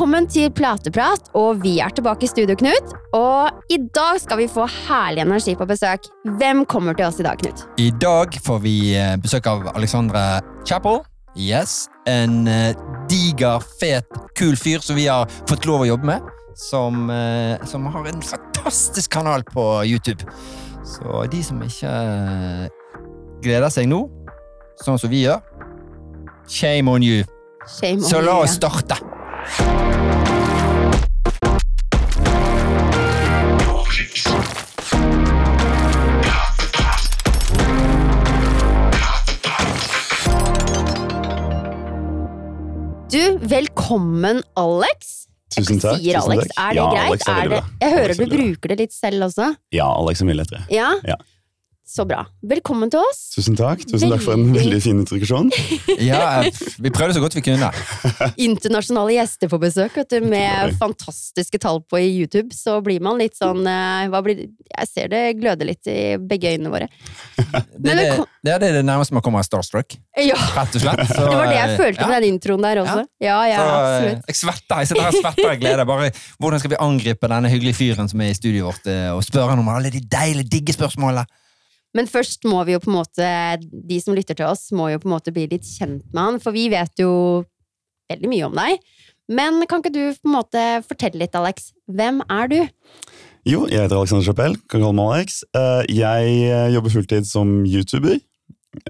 Velkommen til Plateprat, og vi er tilbake i studio, Knut. Og i dag skal vi få herlig energi på besøk. Hvem kommer til oss i dag, Knut? I dag får vi eh, besøk av Alexandre Chappell. Yes, En eh, diger, fet, kul fyr som vi har fått lov å jobbe med. Som, eh, som har en fantastisk kanal på YouTube. Så de som ikke gleder seg nå, sånn som vi gjør Shame on you. Shame Så la oss starte. Du, velkommen, Alex. Tusen takk. Sier tusen takk. Er det ja, greit? Alex er det... Jeg hører Alex du er bruker det litt selv også. Ja, Alex er mye lettere. Ja? Ja. Så bra. Velkommen til oss. Tusen takk Tusen takk for en Veldig- fin introduksjon. Ja, vi prøvde så godt vi kunne. Internasjonale gjester på besøk vet du, med fantastiske tall på i YouTube. Så blir man litt sånn eh, hva blir, Jeg ser det gløder litt i begge øynene våre. Det, er det, det er det nærmeste man kommer av Starstruck. Ja, Rett og slett. Så, Det var det jeg eh, følte ja. med den introen der også. Ja, ja, Så, eh, absolutt. jeg svetter jeg sitter her og svetter av glede. Bare, hvordan skal vi angripe denne hyggelige fyren som er i studioet vårt, og spørre han om alle de deilige, digge spørsmålene? Men først må vi jo på en måte, de som lytter til oss, må jo på en måte bli litt kjent med han, for vi vet jo veldig mye om deg. Men kan ikke du på en måte fortelle litt, Alex? Hvem er du? Jo, jeg heter Alexander Chapell. Kan kalle meg Alex. Eh, Jeg eh, jobber fulltid som YouTuber.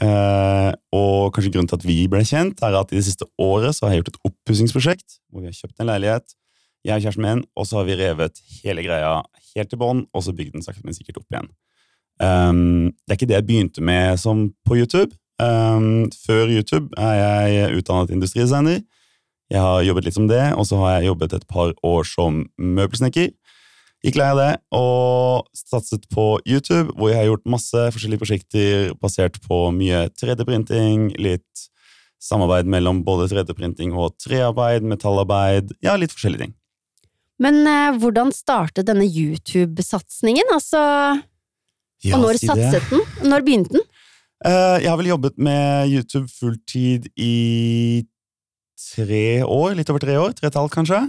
Eh, Og kanskje grunnen til at vi ble kjent, er at i det siste året så har jeg gjort et oppussingsprosjekt hvor vi har kjøpt en leilighet, jeg og kjæresten min, og så har vi revet hele greia helt til bånn, og så bygd den sakte, men sikkert opp igjen. Um, det er ikke det jeg begynte med som på YouTube. Um, før YouTube er jeg utdannet industridesigner. Jeg har jobbet litt som det, og så har jeg jobbet et par år som møbelsnekker. Gikk lei av det og satset på YouTube, hvor jeg har gjort masse forskjellige prosjekter basert på mye 3D-printing, litt samarbeid mellom både 3D-printing og trearbeid, metallarbeid, ja, litt forskjellige ting. Men eh, hvordan startet denne YouTube-satsingen? Altså, Ja, og når si satset den? Når begynte den? Eh, jeg har vel jobbet med YouTube fulltid i tre år, litt over tre år, tre og et halvt kanskje.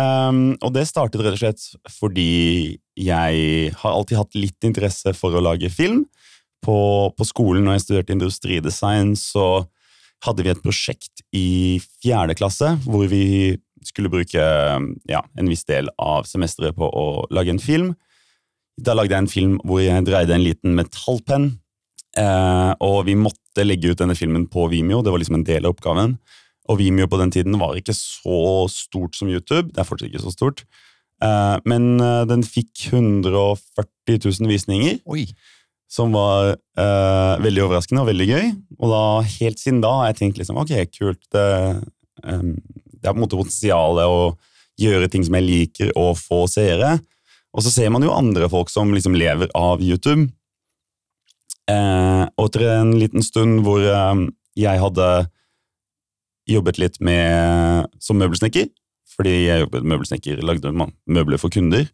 Um, og det startet rett og slett fordi jeg har alltid hatt litt interesse for å lage film. På, på skolen når jeg studerte industridesign, så hadde vi et prosjekt i fjerde klasse hvor vi skulle bruke ja, en viss del av semesteret på å lage en film. Da lagde jeg en film hvor jeg dreide en liten metallpenn Eh, og vi måtte legge ut denne filmen på Vimeo. Det var liksom en del av oppgaven. Og Vimeo på den tiden var ikke så stort som YouTube. Det er fortsatt ikke så stort. Eh, men eh, den fikk 140 000 visninger, Oi. som var eh, veldig overraskende og veldig gøy. Og da, helt siden da har jeg tenkt liksom, ok, kult. Det, um, det er på en måte potensialet å gjøre ting som jeg liker, og få seere. Og så ser man jo andre folk som liksom lever av YouTube. Eh, og etter en liten stund hvor eh, jeg hadde jobbet litt med, som møbelsnekker, fordi jeg jobbet møbelsnekker, lagde møbler for kunder,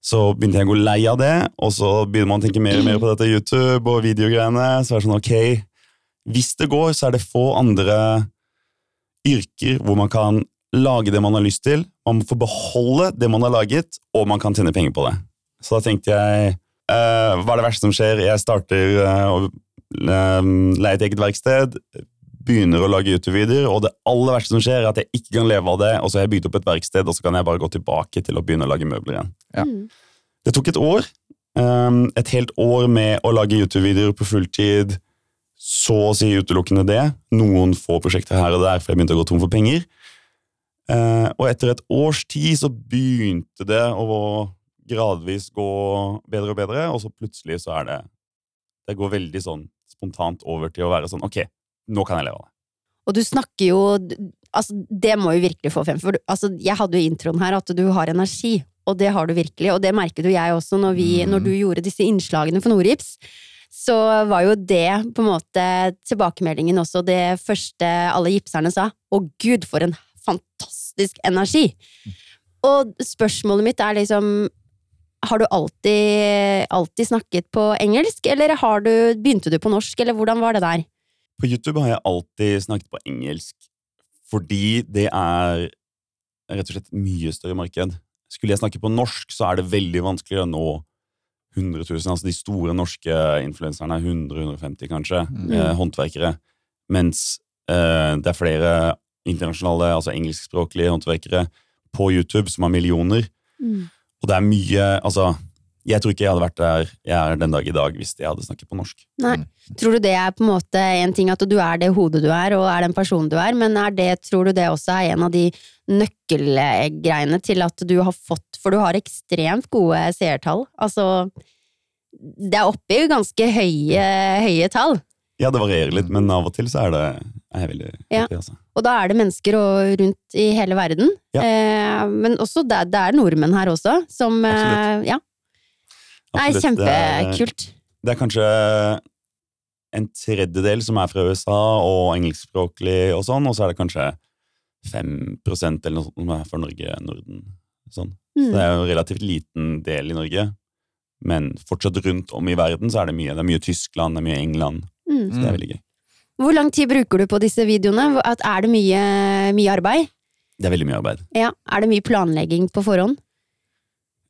så begynte jeg å gå lei av det, og så begynner man å tenke mer og mer på dette YouTube og videogreiene, så er det sånn, ok, hvis det går, så er det få andre yrker hvor man kan lage det man har lyst til, man får beholde det man har laget, og man kan tjene penger på det. Så da tenkte jeg, uh, hva er det verste som skjer? Jeg starter eh, å uh, leie et eget verksted, begynner å lage YouTube-videoer, og det aller verste som skjer er at jeg ikke kan leve av det, og så har jeg bygd opp et verksted, og så kan jeg bare gå tilbake til å begynne å lage møbler igjen. Ja. Mm. Det tok et år, Um, et helt år med å lage YouTube-videoer på fulltid, så å si utelukkende det, noen få prosjekter her og der, for jeg begynte å gå tom for penger. Eh, og etter et års tid så begynte det å gradvis gå bedre og bedre, og så plutselig så er det Det går veldig sånn spontant over til å være sånn Ok, nå kan jeg leve av det. Og du snakker jo altså, Det må jo virkelig få frem. For du- altså, jeg hadde jo introen her at du har energi, og det har du virkelig. Og det merket jo jeg også når, vi, Mm. når du gjorde disse innslagene for Nordgips. Så var jo det på en måte tilbakemeldingen også det første alle gipserne sa. Å gud, for en fantastisk energi! Og spørsmålet mitt er liksom Har du alltid, alltid snakket på engelsk, eller har du, begynte du på norsk, eller hvordan var det der? På YouTube har jeg alltid snakket på engelsk, fordi det er rett og slett mye større marked. Skulle jeg snakke på norsk, så er det veldig vanskelig å nå 100 000. Altså de store norske influenserne er 100-150, kanskje, Mm. eh, håndverkere. Mens eh, det er flere internasjonale, altså engelskspråklige håndverkere på YouTube som har millioner. Mm. Og det er mye Altså, jeg tror ikke jeg hadde vært der jeg er den dag i dag hvis jeg hadde snakket på norsk. Nei. Tror du det er på en måte en ting at du er det hodet du er, og er den personen du er, men er det, tror du det også er en av de nøkkelgreiene til at du har fått For du har ekstremt gode seertall. Altså Det er oppe i ganske høye, høye tall. Ja, det varierer litt, men av og til så er det er jeg veldig Ja. happy, altså. Og da er det mennesker og, rundt i hele verden. Ja. Eh, men også det, det er nordmenn her også, som eh, Ja. Absolutt. Det er- kjempekult. Det er kanskje en tredjedel som er fra USA og engelskspråklig og sånn, og så er det kanskje 5% eller noe sånt som er fra Norge, Norden. Sånn. Så Mm. det er jo en relativt liten del i Norge, men fortsatt rundt om i verden så er det mye. Det er mye Tyskland, det er mye England, Mm. så det er veldig gøy. Hvor lang tid bruker du på disse videoene? Er det mye, mye arbeid? Det er veldig mye arbeid. Ja. Er det mye planlegging på forhånd?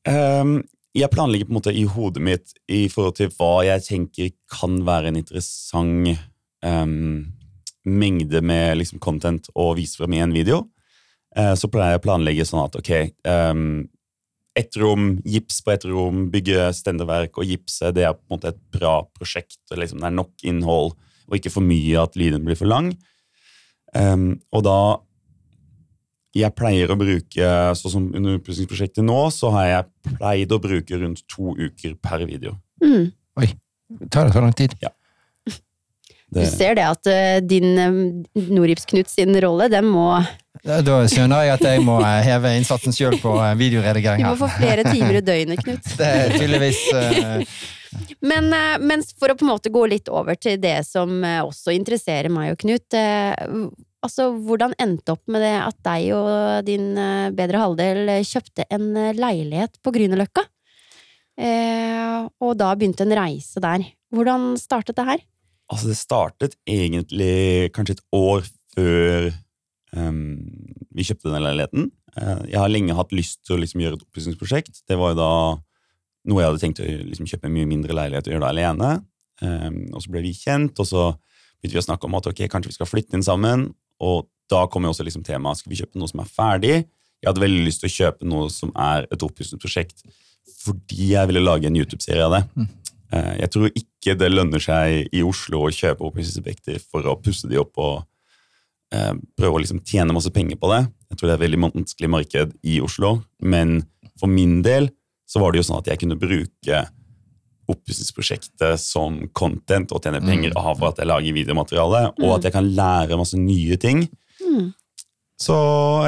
Um, jeg planlegger på en måte i hodet mitt i forhold til hva jeg tenker kan være en interessant um, mengde med liksom, content å vise frem i en video. Uh, så pleier jeg å planlegge sånn at ok, um, ett rom, gips på ett rom, bygge stendeverk og gipse, det er på en måte et bra prosjekt. og Liksom, det er nok innhold, og ikke for mye at lyden blir for lang. Um, og da jeg pleier å bruke, sånn som under oppussingsprosjektet nå, så har jeg pleid å bruke rundt to uker per video. Mm. Tar det så lang tid? Du ser det at eh, din uh, Noribs-Knut sin rolle, den må Da skjønner jeg at jeg må eh, heve innsatsen sjøl på eh, Du videoredigering må få flere timer i døgnet, Knut. Det er tydeligvis uh... Men, eh, men for å på en måte gå litt over til det som eh, også interesserer meg og Knut. eh, Altså, hvordan endte opp med det at deg og din eh, bedre halvdel eh, kjøpte en eh, leilighet på Grünerløkka? Eh, og da begynte en reise der. Hvordan startet det her? Altså det startet egentlig kanskje et år før um, vi kjøpte den leiligheten. Uh, jeg har lenge hatt lyst til å liksom gjøre et oppussingsprosjekt. Det var jo da noe jeg hadde tenkt å liksom kjøpe en mye mindre leilighet og gjøre det alene. Um, og så ble vi kjent, og så begynte vi å snakke om at ok, kanskje vi skal flytte inn sammen. Og da kom jo også liksom temaet skal vi kjøpe noe som er ferdig. Jeg hadde veldig lyst til å kjøpe noe som er et oppussingsprosjekt fordi jeg ville lage en YouTube-serie av det. Eh, Jeg tror ikke det lønner seg i Oslo å kjøpe oppussingsobjekter for å pusse de opp og eh, prøve å liksom tjene masse penger på det. Jeg tror det er et veldig vanskelig marked i Oslo, men for min del så var det jo sånn at jeg kunne bruke oppussingsprosjektet som content og tjene penger av at jeg lager videomateriale, og at jeg kan lære masse nye ting. Mm. Så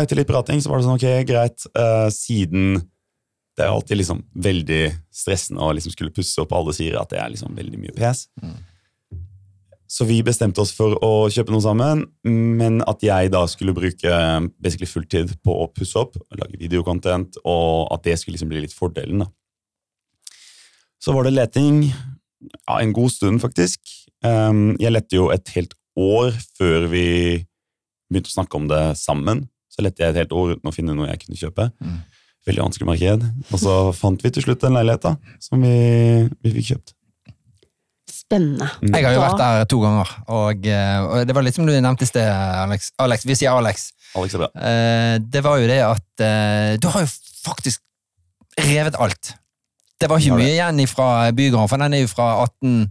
etter litt prating så var det sånn, ok, greit, eh, siden det er alltid liksom veldig stressende å liksom skulle pusse opp, alle sier at det er liksom veldig mye pes. Så vi bestemte oss for å kjøpe noe sammen, men at jeg da skulle bruke basically fulltid på å pusse opp, lage videokontent, og at det skulle liksom bli litt fordelen da. Så var det leting, ja, en god stund faktisk. Um, jeg lette jo et helt år før vi begynte å snakke om det sammen. Så lette jeg et helt år uten å finne noe jeg kunne kjøpe. Mm. Veldig vanskelig marked. Og så fant vi til slutt en leilighet da, som vi, vi fikk kjøpt. Spennende. Jeg har jo vært der to ganger, og, eh, og det var litt som du nevnte i sted, Alex. Alex. Vi sier Alex. Alex er bra. Eh, det var jo det at eh, du har jo faktisk revet alt. Det var ikke mye igjen fra bygården, for den er jo fra 18,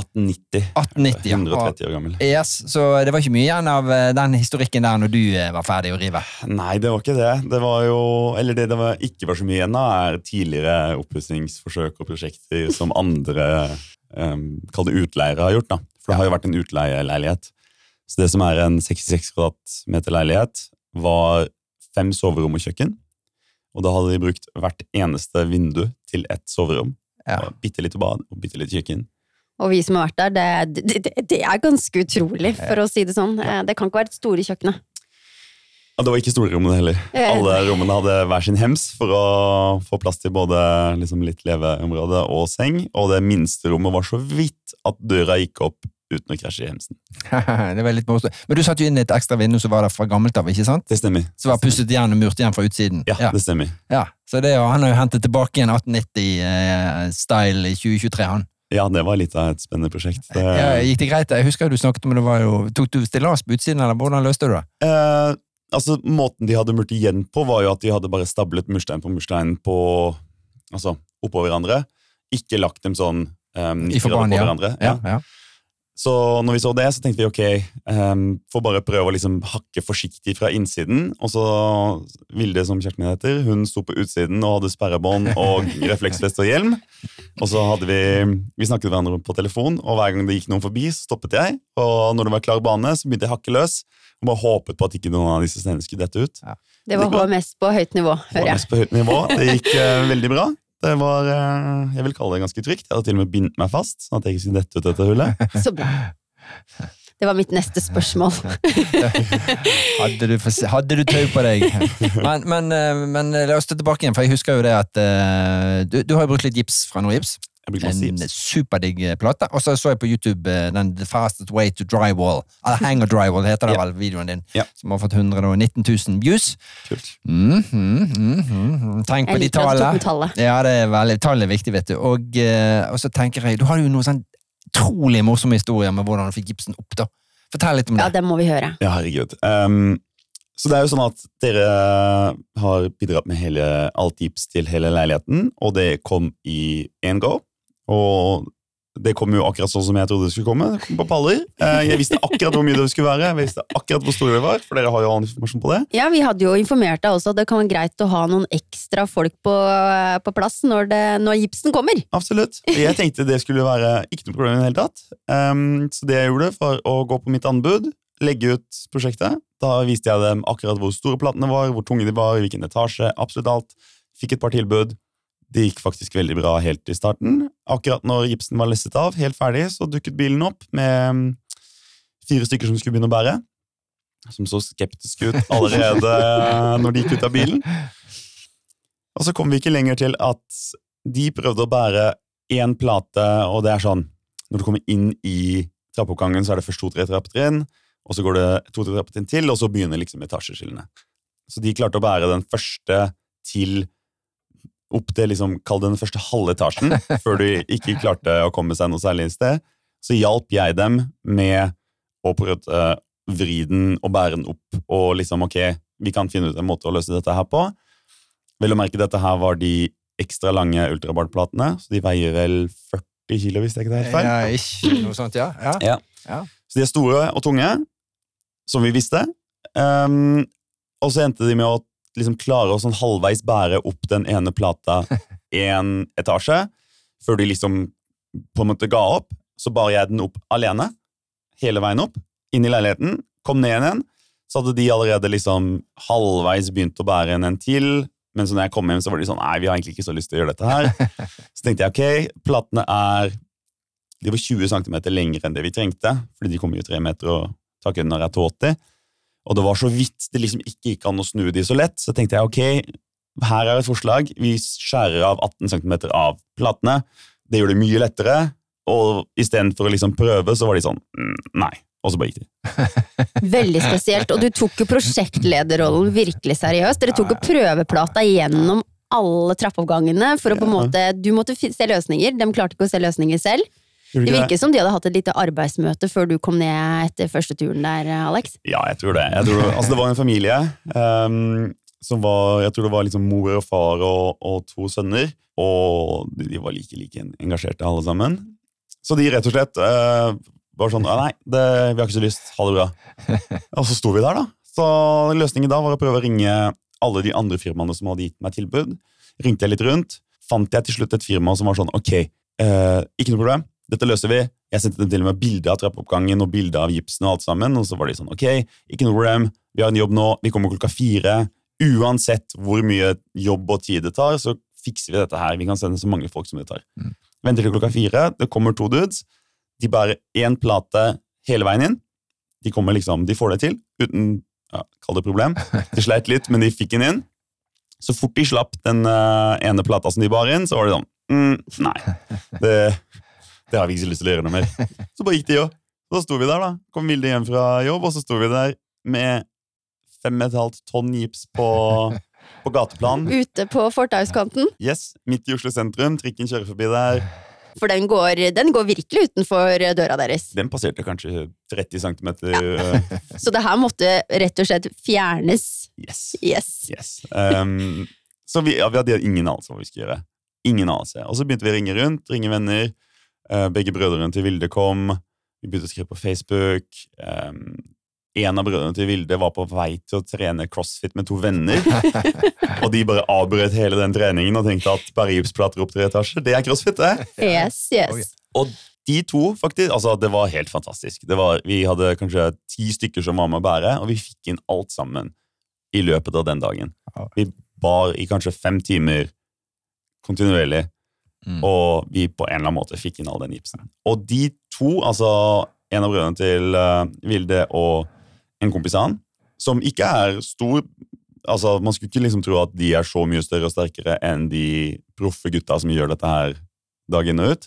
1890. 1890. ja. 130 år gammel. Yes, så det var ikke mye igjen av eh, den historikken der når du eh, var ferdig å rive. Nei, det var ikke det. Det var jo, eller det det var, ikke var så mye igjen av, er tidligere oppussingsforsøk og prosjekter som andre um, kall det utleiere har gjort. da. For det har jo vært en utleieleilighet. Så det som er en 66 kvadratmeter leilighet, var fem soverom og kjøkken. Og da hadde de brukt hvert eneste vindu til ett soverom. Ja. Bitte lite bad og bitte lite kjøkken. Og vi som har vært der, det, det, det, det er ganske utrolig, for å si det sånn. Eh, Det kan ikke være et store kjøkkenet. Ja, Det var ikke storrommene heller. Eh. Alle rommene hadde hver sin hems for å få plass til både liksom, litt leveområde og seng. Og det minste rommet var så vidt at døra gikk opp uten å krasje i hemsen. det var litt morsomt. Men du satte jo inn et ekstra vindu som var der fra gammelt av, ikke sant? Det stemmer. Som var pusset igjen og murt igjen fra utsiden. Ja, det stemmer. Ja, Så det, han har jo hentet tilbake en 1890-style i 2023, han. Ja, det var litt av et spennende prosjekt. Det, Ja, gikk det greit? Jeg husker du snakket om det var jo Tok du stillas på utsiden, eller hvordan løste du det? Eh, altså, Måten de hadde murt igjen på, var jo at de hadde bare stablet murstein på murstein på, altså, oppå hverandre. Ikke lagt dem sånn um, I forband, på ja. hverandre. Ja, ja. Så når vi så det, så tenkte vi ok, um, får bare prøve å liksom hakke forsiktig fra innsiden. Og så Vilde, som kjæresten min heter, hun sto på utsiden og hadde sperrebånd og refleksvest og hjelm. Og så hadde vi vi snakket hverandre på telefon, og hver gang det gikk noen forbi, så stoppet jeg. Og når det var klar bane, så begynte jeg å hakke løs. Og bare håpet på at ikke noen av disse steinene skulle dette ut. Det var HMS på høyt nivå, hører jeg. HMS på høyt nivå. Det gikk uh, veldig bra. Det var, eh, jeg vil kalle det ganske trygt. Jeg hadde til og med bindt meg fast, sånn at jeg ikke skulle dette ut dette hullet. Så bra. Det var mitt neste spørsmål. Hadde du, hadde du tøy på deg? Men, men, eh, men la oss tilbake igjen, for jeg husker jo det at eh, du, du har jo brukt litt gips fra brukte masse En superdigg eh, plate. Og så så jeg på YouTube eh, den The Fastest Way to Drywall. Eller Hang or Drywall heter det Ja. vel, videoen din. Ja. Som har fått 119 000 views. Kult. Mm, mm, mm, Tenk på de tallene. Ja, det er veldig, tallet er viktig, vet du. Og, eh, og så tenker jeg, du har jo noen sånn utrolig morsomme historier med hvordan du fikk gipsen opp, da. Fortell litt om det. Ja, det. det må vi høre. Ja, herregud. Um, så det er jo sånn at dere har bidratt med hele, alt gips til hele leiligheten, og det kom i én go. Og det kom jo akkurat sånn som jeg trodde det skulle komme. Det kom på paller. Eh, Jeg visste akkurat hvor mye det skulle være, jeg visste akkurat hvor store det var, for dere har jo annen informasjon på det. Ja, vi hadde jo informert deg også at det kan være greit å ha noen ekstra folk på, på plass når, det, når gipsen kommer. Absolutt. Jeg tenkte det skulle være ikke noe problem i det hele tatt. Um, så det jeg gjorde var å gå på mitt anbud, legge ut prosjektet. Da viste jeg dem akkurat hvor store platene var, hvor tunge de var, hvilken etasje, absolutt alt. Fikk et par tilbud. Det gikk faktisk veldig bra helt i starten. Akkurat når gipsen var lesset av, helt ferdig, så dukket bilen opp med um, fire stykker som skulle begynne å bære. Som så skeptiske ut allerede når de gikk ut av bilen. Og så kom vi ikke lenger til at de prøvde å bære én plate, og det er sånn Når du kommer inn i trappeoppgangen, så er det først to-tre trappetrinn, og så går det to-tre trappetrinn til, og så begynner liksom etasjeskillene. Så de klarte å bære den første til opp til liksom, kall det den første halve etasjen, før de ikke klarte å komme seg noe særlig sted. Så hjalp jeg dem med å prøve å vri den og bære den opp, og liksom ok, vi kan finne ut en måte å løse dette her på. Vel å merke, dette her var de ekstra lange ultrabartplatene, så de veier vel 40 kilo, hvis det ikke er helt feil. Ja, ikke noe sånt, ja. ja. Ja. Så de er store og tunge, som vi visste. Um, og så endte de med å liksom klare å sånn halvveis bære opp den ene plata en etasje, før de liksom på en måte ga opp. Så bar jeg den opp alene, hele veien opp, inn i leiligheten, kom ned igjen. Så hadde de allerede liksom halvveis begynt å bære en en til, men så når jeg kom hjem, så var de sånn Nei, vi har egentlig ikke så lyst til å gjøre dette her. Så tenkte jeg ok, platene er De var 20 cm lengre enn det vi trengte, fordi de kommer jo tre meter, og taket under er 280. Og det var så vidt det liksom ikke gikk an å snu de så lett, så tenkte jeg ok, her er et forslag. Vi skjærer av 18 cm av platene. Det gjør det mye lettere. Og istedenfor å liksom prøve, så var de sånn mm, nei. Og så bare gikk de. Veldig spesielt. Og du tok jo prosjektlederrollen virkelig seriøst. Dere tok jo prøveplata gjennom alle trappeoppgangene for å på en måte Du måtte se løsninger. De klarte ikke å se løsninger selv. Det de virker som de hadde hatt et lite arbeidsmøte før du kom ned etter første turen der, Alex. Ja, jeg tror det. Jeg tror, altså det var en familie um, som var Jeg tror det var liksom mor og far og, og to sønner. Og de var like like engasjerte, alle sammen. Så de rett og slett uh, var sånn «Ah, Nei, det, vi har ikke så lyst. Ha det bra. og så sto vi der, da. Så løsningen da var å prøve å ringe alle de andre firmaene som hadde gitt meg tilbud. Ringte jeg litt rundt. Fant jeg til slutt et firma som var sånn Ok, eh, ikke noe problem. Dette løser vi. Jeg sendte dem til og med bilde av trappeoppgangen og bilde av gipsen. Og alt sammen, og så var de sånn Ok, ikke noe problem. Vi har en jobb nå. Vi kommer klokka fire. Uansett hvor mye jobb og tid det tar, så fikser vi dette her. Vi kan sende så mange folk som det tar. Mm. Venter til klokka fire. Det kommer to dudes. De bærer én plate hele veien inn. De kommer liksom, de får det til uten ja, kall det problem. De sleit litt, men de fikk den inn. Så fort de slapp den uh, ene plata som de bar inn, så var det sånn mm, Nei, det, det har vi ikke lyst til å gjøre noe mer. Så bare gikk de jo. Så sto vi der, da. Kom Vilde hjem fra jobb, og så sto vi der med fem og et halvt tonn gips på, på gateplan. Ute på fortauskanten. Yes, Midt i Oslo sentrum. Trikken kjører forbi der. For den går, den går virkelig utenfor døra deres. Den passerte kanskje 30 cm. Så det her måtte rett og slett fjernes. Yes. Yes. yes. Um, så vi, ja, vi hadde ingen anelse hva vi skulle gjøre. Ingen anelse. Og så begynte vi å ringe rundt, ringe venner. Uh, begge brødrene til Vilde kom. Vi begynte å skrive på Facebook. Um, en av brødrene til Vilde var på vei til å trene crossfit med to venner. og de bare avbrøt hele den treningen og tenkte at bare gipsplater opp tre etasjer, det er crossfit, det. Yes, yes. Og de to, faktisk, altså det var helt fantastisk. Det var, vi hadde kanskje ti stykker som var med å bære, og vi fikk inn alt sammen i løpet av den dagen. Vi bar i kanskje fem timer kontinuerlig, Mm. og vi på en eller annen måte fikk inn all den gipsen. Og de to, altså en av brødrene til uh, Vilde og en kompis av han, som ikke er stor altså Man skulle ikke liksom tro at de er så mye større og sterkere enn de proffe gutta som gjør dette her dag inn og ut.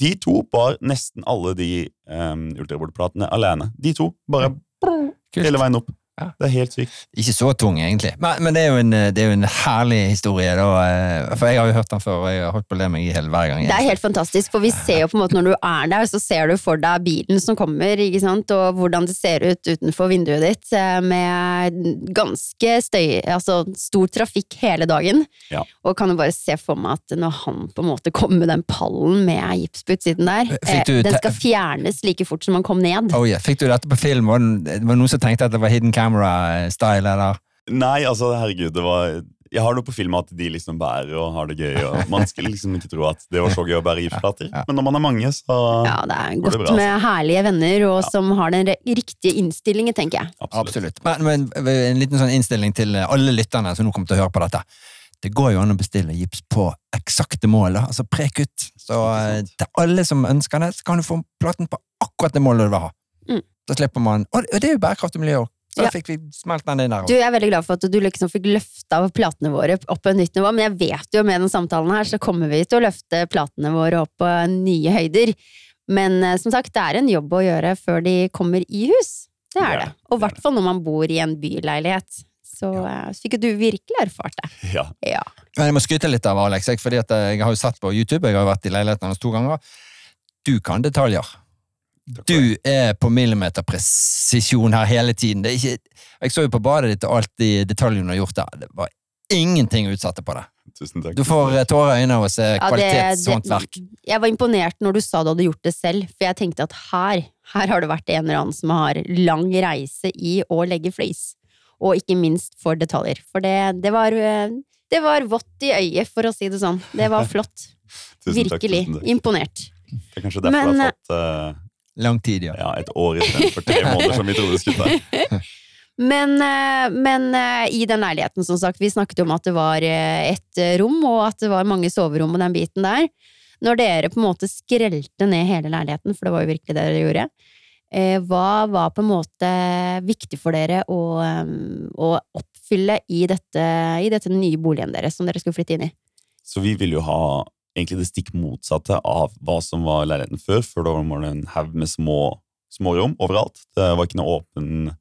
De to bar nesten alle de um, ultrabordplatene alene. De to. Bare Kult. hele veien opp. Ja. Det er helt sykt. Ikke så tung, egentlig. Men, men det, er jo en, det er jo en herlig historie. Da, eh, for jeg har jo hørt den før, og jeg har holdt på å le meg i hjel hver gang. Det er helt fantastisk, for vi ser jo på en måte når du er der, så ser du for deg bilen som kommer, ikke sant, og hvordan det ser ut utenfor vinduet ditt, eh, med ganske støy, altså stor trafikk hele dagen. Ja. Og kan jo bare se for meg at når han på en måte kom med den pallen med gipsputt siden der, eh, den skal fjernes like fort som han kom ned. Oh, yeah. Fikk du dette på film? Var det var noen som tenkte at det var hidden camera-style? eller? Nei, altså, herregud, det var Jeg har noe på film at de liksom bærer og har det gøy, og man skulle liksom ikke tro at det var så gøy å bære gipsplater. Ja. Men når man er mange, så Ja, det er Går det godt bra, altså? med herlige venner, og som har den riktige innstillingen, tenker jeg. absolutt. Absolutt. Men, men en liten sånn innstilling til alle lytterne som nå kommer til å høre på dette. Det går jo an å bestille gips på eksakte mål, da. altså prekutt. Så eh, til alle som ønsker det, så kan du få platen på akkurat det målet du vil ha. Mm. Da slipper man og det er jo bærekraftig miljø òg. Så Ja. fikk vi smelt den inn der. Du, jeg er veldig glad for at du liksom fikk løfta platene våre opp på et nytt nivå, men jeg vet jo med den samtalen her, så kommer vi til å løfte platene våre opp på nye høyder. Men eh, som sagt, det er en jobb å gjøre før de kommer i hus. Det er ja, det. Og i hvert fall når man bor i en byleilighet. Så ja. så fikk du virkelig erfart det. Ja. Ja. Jeg må skryte litt av Alex, fordi eh, jeg har jo sett på YouTube, jeg har vært i leiligheten hans to ganger. Du kan detaljer. Du er på millimeterpresisjon her hele tiden. Det er ikke, jeg så jo på badet ditt og alt de detaljene du har gjort der. Det var ingenting å utsette på det. Tusen takk. Du får eh, tårer i øynene av å se kvalitetshåndverk. Ja, Jeg var imponert når du sa du hadde gjort det selv, for jeg tenkte at her, her har det vært en eller annen som har lang reise i å legge flis. Og ikke minst for detaljer. For det, det var eh, det var vått i øyet, for å si det sånn. Det var flott. Tusen takk, Virkelig. tusen takk. Imponert. Det er kanskje derfor Men, jeg har fått eh, Lang tid, ja. ja, et år istedenfor tre måneder, som vi trodde det skulle ta. Men, eh, men eh, i den leiligheten, som sagt, vi snakket om at det var eh, et rom, og at det var mange soverom og den biten der. Når dere på en måte skrelte ned hele leiligheten, for det var jo virkelig det dere gjorde, eh, hva var på en måte viktig for dere å, å oppfylle i dette, i dette nye boligen deres, som dere skulle flytte inn i? Så vi ville jo ha egentlig det stikk motsatte av hva som var leiligheten før. Før da var det en haug med små, små rom overalt. Det var ikke noe åpen,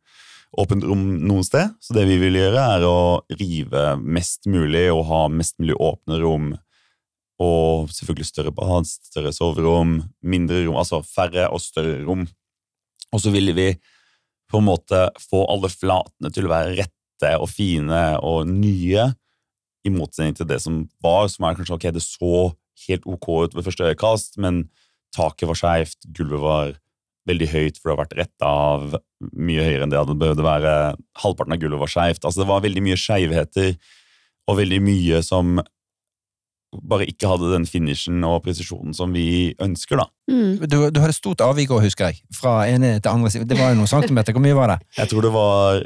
åpent rom noe sted. Så det vi ville gjøre, er å rive mest mulig og ha mest mulig åpne rom. Og selvfølgelig større bad, større soverom, mindre rom, altså færre og større rom. Og så ville vi på en måte få alle flatene til å være rette og fine og nye i motsetning til det som var, som er kanskje ok, det så helt ok ut ved første øyekast, men taket var skeivt, gulvet var veldig høyt for det har vært retta av mye høyere enn det hadde behøvd å være. Halvparten av gulvet var skeivt. Altså, det var veldig mye skeivheter og veldig mye som bare ikke hadde den finishen og presisjonen som vi ønsker, da. Mm. Du, du hadde stort avvik òg, husker jeg. Fra ene til andre side. Det var jo noen centimeter. Hvor mye var det? Jeg tror det var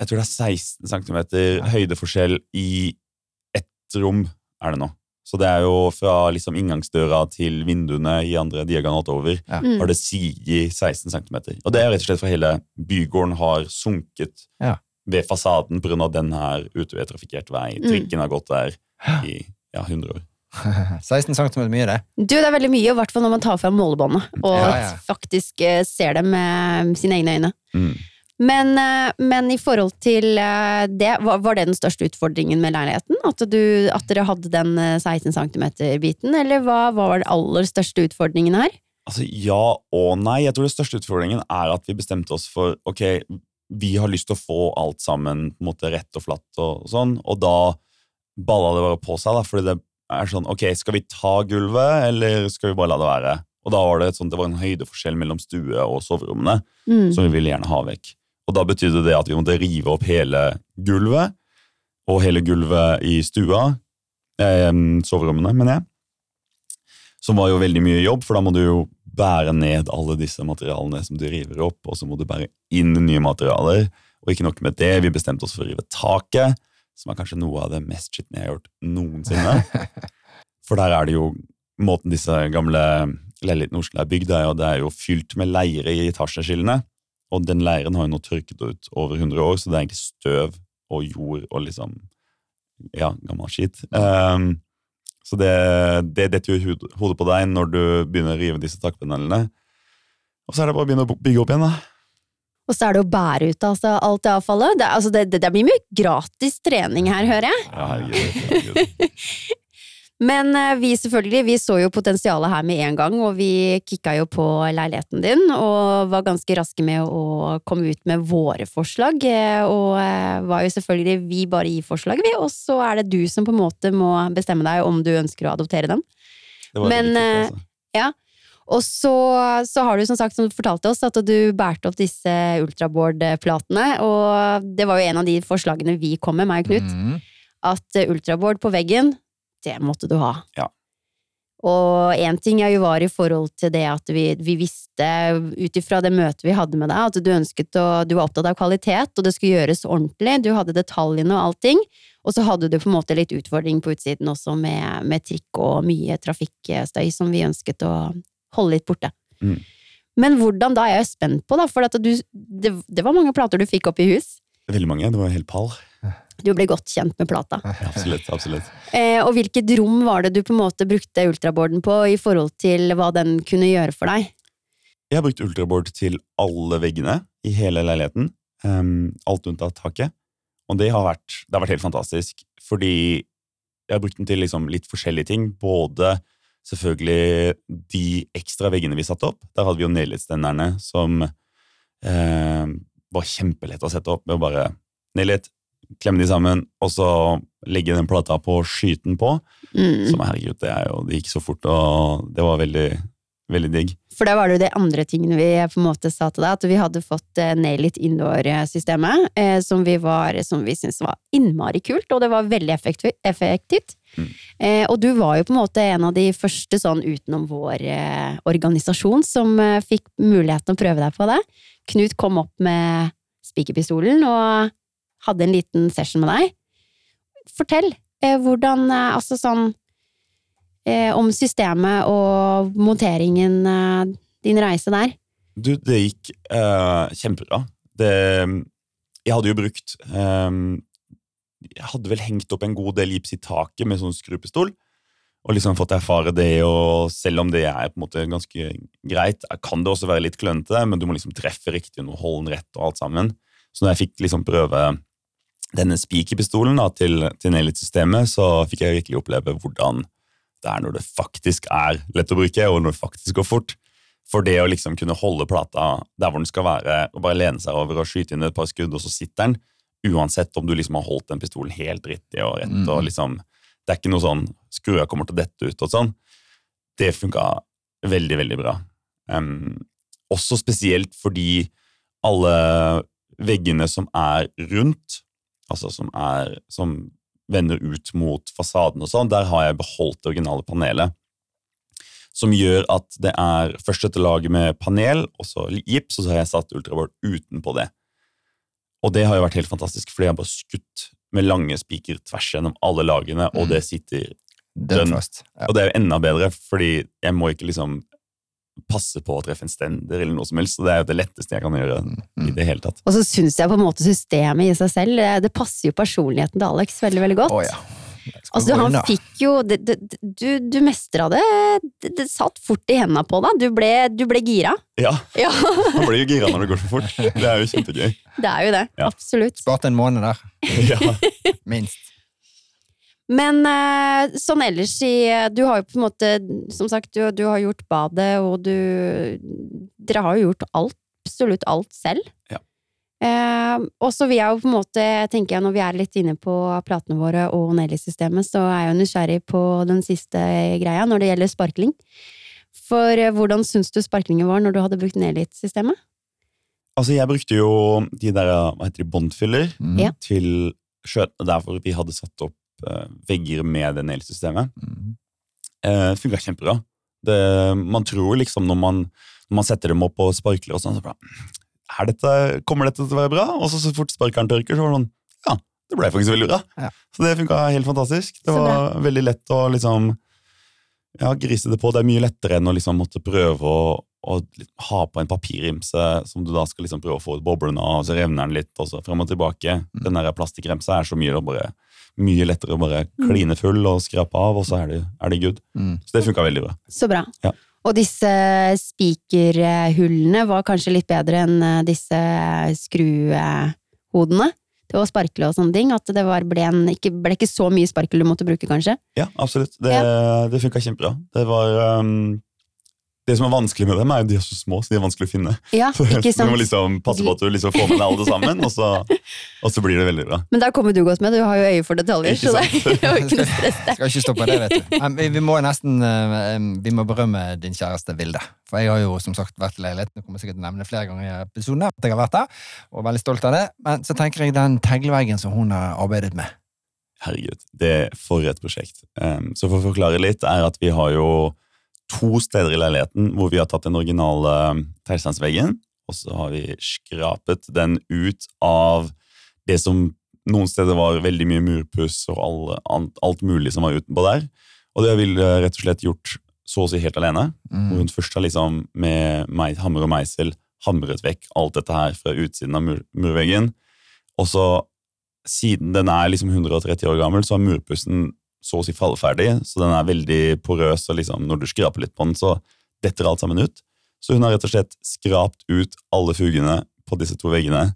Jeg tror det er 16 cm høydeforskjell i rom, er det nå. Så det er jo fra liksom inngangsdøra til vinduene i andre diagonalt over, Mm. har det siget 16 cm. Og det er rett og slett for hele bygården har sunket Ja. ved fasaden pga. den her ute ved trafikkert vei. Mm. Trikken har gått der i ja, 100 år. 16 cm mye, det. Du, det er veldig mye, i hvert fall når man tar fram målebåndet og Ja, ja. faktisk eh, ser det med sine egne øyne. Mm. Men, eh, men i forhold til eh, det, var, det den største utfordringen med leiligheten? At, du, at dere hadde den eh, 16 cm-biten, eller hva, var den aller største utfordringen her? Altså, ja og nei. Jeg tror den største utfordringen er at vi bestemte oss for ok, vi har lyst til å få alt sammen på en måte rett og flatt, og sånn, og da balla det bare på seg. da, fordi det er sånn, ok, Skal vi ta gulvet, eller skal vi bare la det være? Og da var det, et sånt, det var en høydeforskjell mellom stue og soverommene Mm. som vi ville gjerne ha vekk. Og da betydde det at vi måtte rive opp hele gulvet, og hele gulvet i stua, eh, soverommene, mener jeg. Som var jo veldig mye jobb, for da må du jo bære ned alle disse materialene som du river opp, og så må du bære inn nye materialer. Og ikke nok med det, vi bestemte oss for å rive taket, som er kanskje noe av det mest skitne jeg har gjort noensinne. For der er det jo Måten disse gamle leilighetene i Oslo er bygd, er jo, det er jo fylt med leire i etasjeskillene. Og den leiren har jo nå tørket ut over 100 år, så det er egentlig støv og jord og liksom Ja, gammel skitt. Um, så det, det detter jo i hodet på deg når du begynner å rive disse takpanelene. Og så er det bare å begynne å bygge opp igjen, da. Og så er det å bære ut altså, alt det avfallet. Det, altså, det, det, det blir mye gratis trening her, hører jeg. Ja, herregud. herregud. Men eh, vi selvfølgelig, vi så jo potensialet her med en gang, og vi kicka jo på leiligheten din, og var ganske raske med å komme ut med våre forslag. eh, Og eh, var jo selvfølgelig vi bare gir forslag, vi, og så er det du som på en måte må bestemme deg om du ønsker å adoptere dem. Det var Men, viktig, altså. Og så, så har du som sagt som du fortalte oss at du bærte opp disse ultraboard-platene, og det var jo en av de forslagene vi kom med, meg og Knut Mm. at ultraboard på veggen, det måtte du ha. Ja. Og én ting er jo var i forhold til det at vi, vi visste, ut ifra det møtet vi hadde med deg, at du ønsket å Du var opptatt av kvalitet, og det skulle gjøres ordentlig. Du hadde detaljene og allting. Og så hadde du på en måte litt utfordring på utsiden også, med, med trikk og mye trafikkstøy som vi ønsket å holde litt borte. Mm. Men hvordan da er jeg spent på, da, for at du, det, det var mange plater du fikk opp i hus. Veldig mange. Det var helt pall. Du ble godt kjent med plata. Absolutt. absolutt. Eh, og hvilket rom var det du på en måte brukte ultraboarden på i forhold til hva den kunne gjøre for deg? Jeg har brukt ultraboard til alle veggene i hele leiligheten. Um, alt unntatt taket. Og det har, vært, det har vært helt fantastisk, fordi jeg har brukt den til liksom litt forskjellige ting. Både selvfølgelig de ekstra veggene vi satte opp. Der hadde vi jo nedlittstenderne som eh, var kjempelett å sette opp med å bare nedlitt, klemme de sammen, og så legge den plata på og skyte den på. Mm. Som herregud, det, er jo, det gikk så fort, og det var veldig, veldig digg. For da var det jo det andre tingene vi på en måte sa til deg, at vi hadde fått eh, Nail It Indoor-systemet, eh, som vi, var- som vi syntes var innmari kult, og det var veldig effektivt. effektivt. Mm. Eh, og du var jo på en måte en av de første sånn utenom vår eh, organisasjon som eh, fikk muligheten å prøve deg på det. Knut kom opp med spikerpistolen og hadde en liten session med deg. Fortell, eh, hvordan, eh, altså sånn eh, om systemet og monteringen, eh, din reise der. Du, det gikk eh, kjempebra. Det, jeg hadde jo brukt eh, Jeg hadde vel hengt opp en god del gips i taket med sånn skrupestol. Og liksom fått erfare det, og selv om det er på en måte ganske greit, kan det også være litt klønete, men du må liksom treffe riktig og holde den rett og alt sammen. Så når jeg fikk liksom prøve denne spikerpistolen til, til Nail-It-systemet, så fikk jeg virkelig oppleve hvordan det er når det faktisk er lett å bruke, og når det faktisk går fort. For det å liksom kunne holde plata der hvor den skal være, og bare lene seg over og skyte inn et par skudd, og så sitter den, uansett om du liksom har holdt den pistolen helt riktig og rett, Mm. og liksom Det er ikke noe sånn skrua kommer til å dette ut og sånn. Det funka veldig, veldig bra. Um, også spesielt fordi alle veggene som er rundt, altså som, er, som vender ut mot fasaden og sånn, der har jeg beholdt det originale panelet. Som gjør at det er først dette laget med panel, og så gips, og så har jeg satt ultraboard utenpå det. Og det har jo vært helt fantastisk, fordi jeg har bare skutt med lange spiker tvers gjennom alle lagene, og Mm. det sitter Dønn Ja. og det er jo enda bedre, fordi jeg må ikke liksom passe på å treffe en stender eller noe som helst, så det er jo det letteste jeg kan gjøre i Mm. det hele tatt. Og så syns jeg på en måte systemet i seg selv, det, det passer jo personligheten til Alex veldig, veldig godt. Oh, ja. Altså, han fikk jo det, det, Du, du mestra det. det. Det satt fort i hendene på deg. Du ble, du ble gira. Ja, Ja, man blir jo gira når det går så fort. Det er jo kjempegøy. det er jo det. Ja. Absolutt. Spart en måned der, Ja, minst. Men eh, sånn ellers i Du har jo på en måte, som sagt, du, du har gjort badet, og du Dere har jo gjort alt, absolutt alt selv. Ja. Eh, og så vil jeg jo på en måte, tenker jeg når vi er litt inne på platene våre og Nelly-systemet, så er jeg jo nysgjerrig på den siste greia når det gjelder sparkling. For eh, hvordan syns du sparklingen var når du hadde brukt Nelly-systemet? altså jeg brukte jo de der, hva heter de, båndfyller Mm. Ja. til skjøtene der hvor vi hadde satt opp eh, vegger med det nailsystemet. Mm. Eh, Funka kjempebra. Det, man tror liksom når man, når man setter dem opp og sparkler og sånn, så bare er dette, Kommer dette til å være bra? Og så, så fort sparkeren tørker, så var det sånn Ja, det ble faktisk veldig bra. Ja. Så det funka helt fantastisk. Det var veldig lett å liksom ja, grise det på. Det er mye lettere enn å liksom måtte prøve å, å liksom ha på en papirrimse som du da skal liksom prøve å få ut boblene av, og så revner den litt, og så frem og tilbake. Mm. Den der plastikkremsa er så mye, å bare, mye lettere å bare Mm. kline full og skrape av, og så er det, er det good. Mm. Så det funka veldig bra. Så bra. Ja. Og disse spikerhullene var kanskje litt bedre enn eh, disse skruhodene til å sparkle og sånne ting? At det var, ble, en, ikke, ble ikke så mye sparkel du måtte bruke, kanskje? Ja, absolutt. Det, det funka kjempebra. Det var um, Det som er vanskelig med dem, er jo de er så små, så de er vanskelig å finne. Ja, ikke Du må liksom passe på at du liksom får med deg alle sammen, og så, og så blir det veldig bra. Men der kommer du godt med, du har jo øye for detaljer, Ikke så det er ikke noe stress det. Skal ikke stoppe det, vet du. Men vi, må nesten eh, Vi må berømme din kjæreste Vilde. For jeg har jo som sagt vært i leiligheten og kommer sikkert til å nevne det flere ganger i episoden at jeg har vært der, og er veldig stolt av det. Men så tenker jeg den teglveggen som hun har arbeidet med. Herregud, det er for et prosjekt. Så for å forklare litt, er at vi har jo to steder i leiligheten hvor vi har tatt den originale um, teglsteinsveggen, og så har vi skrapet den ut av det som noen steder var veldig mye murpuss og alle, alt, mulig som var utenpå der. Og det har vi eh, rett og slett gjort så å si helt alene. Hvor Mm. hun først har liksom med meg, hammer og meisel hamret vekk alt dette her fra utsiden av mur, murveggen. Og så, siden den er liksom 130 år gammel, så har murpussen så å si falleferdig, så den er veldig porøs, og liksom når du skraper litt på den, så detter alt sammen ut. Så hun har rett og slett skrapt ut alle fugene på disse to veggene.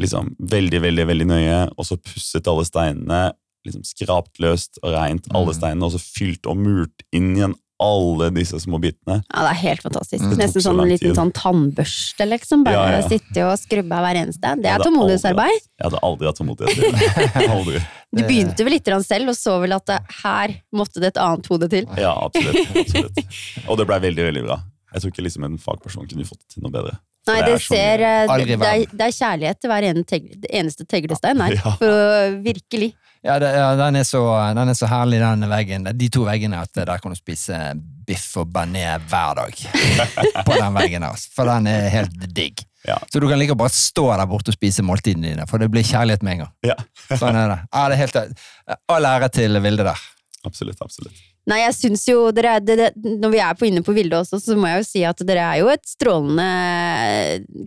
Liksom veldig, veldig, veldig nøye, og så pusset alle steinene, liksom skrapt løst og rent alle Mm. steinene, og så fylt og murt inn igjen alle disse små bitene. Ja, det er helt fantastisk. Mm. Nesten sånn en liten sånn tannbørste, liksom. Bare Ja, ja. sitte og skrubbe hver eneste. Det er tålmodighetsarbeid. Jeg hadde aldri hatt tålmodighet til det. Du begynte vel litt selv, og så vel at det, her måtte det et annet hode til. Ja, absolutt. absolutt. Og det blei veldig, veldig bra. Jeg tror ikke liksom en fagperson kunne fått til noe bedre. Nei, Det det er ser eh, det, det, er, det er kjærlighet til hver eneste teglestein nei, Ja. For å virkelig. Ja, det, ja den, er så, den er så herlig, den veggen. De to veggene, at der kan du spise biff og bearnés hver dag. På den veggen her. altså. For den er helt digg. Ja. Så du kan like bare stå der borte og spise måltidene dine, for det blir kjærlighet med en gang. Ja, Sånn er det. Ja, det er helt, all ære til Vilde der. absolutt. absolutt. Nei, jeg syns jo dere det, det, Når vi er på inne på Vilde også, så må jeg jo si at dere er jo et strålende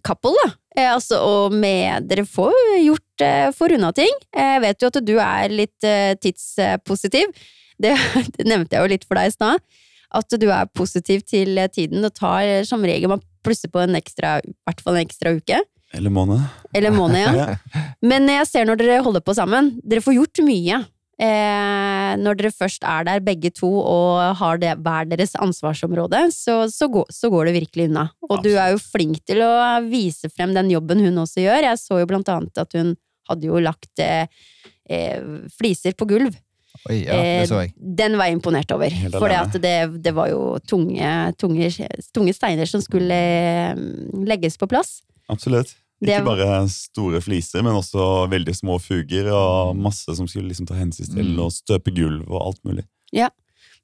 couple, da. Eh, altså, og med Dere får gjort eh, får unna ting. Jeg vet jo at du er litt eh, tidspositiv. Det, det nevnte jeg jo litt for deg i stad. At du er positiv til eh, tiden og tar eh, som regel Man plusser på en ekstra, i hvert fall en ekstra uke. Eller måned. Eller måned, ja. Ja. Men jeg ser når dere holder på sammen, dere får gjort mye. Eh, når dere først er der begge to og har det, hver deres ansvarsområde, så, så, går, så går det virkelig unna. Og du er jo flink til å vise frem den jobben hun også gjør. Jeg så jo blant annet at hun hadde jo lagt eh, eh, fliser på gulv. Oi, ja, det så jeg. Eh, Den var jeg imponert over. For det, det var jo tunge, tunge, tunge steiner som skulle eh, legges på plass. Absolutt. Det- Ikke bare store fliser, men også veldig små fuger og masse som skulle liksom ta hensyn til, Mm. og støpe gulv og alt mulig.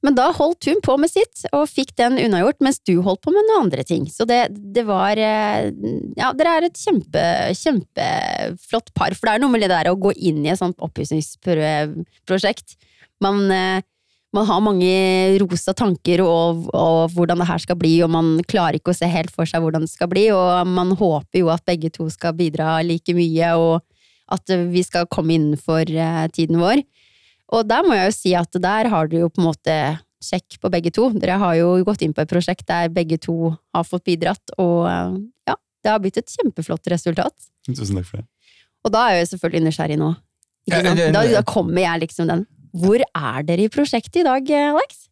Men da holdt hun på med sitt, og fikk den unnagjort, mens du holdt på med noen andre ting. Så det, det var eh, Ja, dere er et kjempe, kjempeflott par, for det er noe med det der å gå inn i et sånt oppussingsprosjekt. Man, eh, man har mange rosa tanker og, og hvordan det her skal bli, og man klarer ikke å se helt for seg hvordan det skal bli, og man håper jo at begge to skal bidra like mye, og at vi skal komme innenfor eh, tiden vår. Og der må jeg jo si at der har du jo på en måte sjekk på begge to. Dere har jo gått inn på et prosjekt der begge to har fått bidratt, og ja, det har blitt et kjempeflott resultat. Tusen takk for det. Og da er jeg jo selvfølgelig nysgjerrig nå. Ikke Ja, sant? det- Da, da kommer jeg liksom den. Hvor er dere i prosjektet i dag, Alex?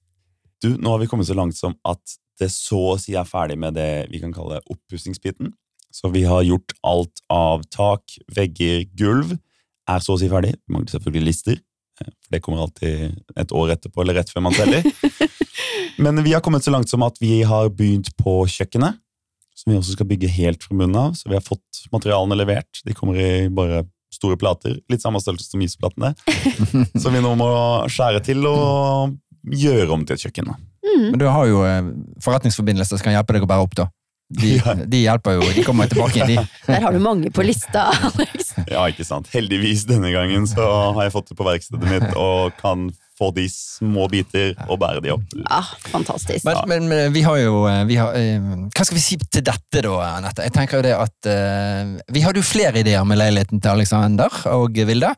Du, nå har vi kommet så langt som at det så å si er ferdig med det vi kan kalle oppussingsbiten. Så vi har gjort alt av tak, vegger, gulv. Er så å si ferdig. Vi mangler selvfølgelig lister. For det kommer alltid et år etterpå, eller rett før man teller. Men vi har kommet så langt som at vi har begynt på kjøkkenet. Som vi også skal bygge helt fra bunnen av. Så vi har fått materialene levert. De kommer i bare store plater. Litt samme størrelse som isplatene. Så vi nå må skjære til og gjøre om til et kjøkken. Mm. Men du har jo eh, forretningsforbindelser som kan hjelpe deg å bære opp, da. De, Ja. de hjelper jo, de kommer tilbake igjen, de. Der har du mange på lista, Alex. Ja, ikke sant. Heldigvis denne gangen så har jeg fått det på verkstedet mitt og kan få de små biter og bære de opp. Ja, fantastisk. Men, men, men vi har jo eh, vi har, eh, Hva skal vi si til dette, da, Anette? Jeg tenker jo det at eh, Vi hadde jo flere ideer med leiligheten til Alexander og Vilde.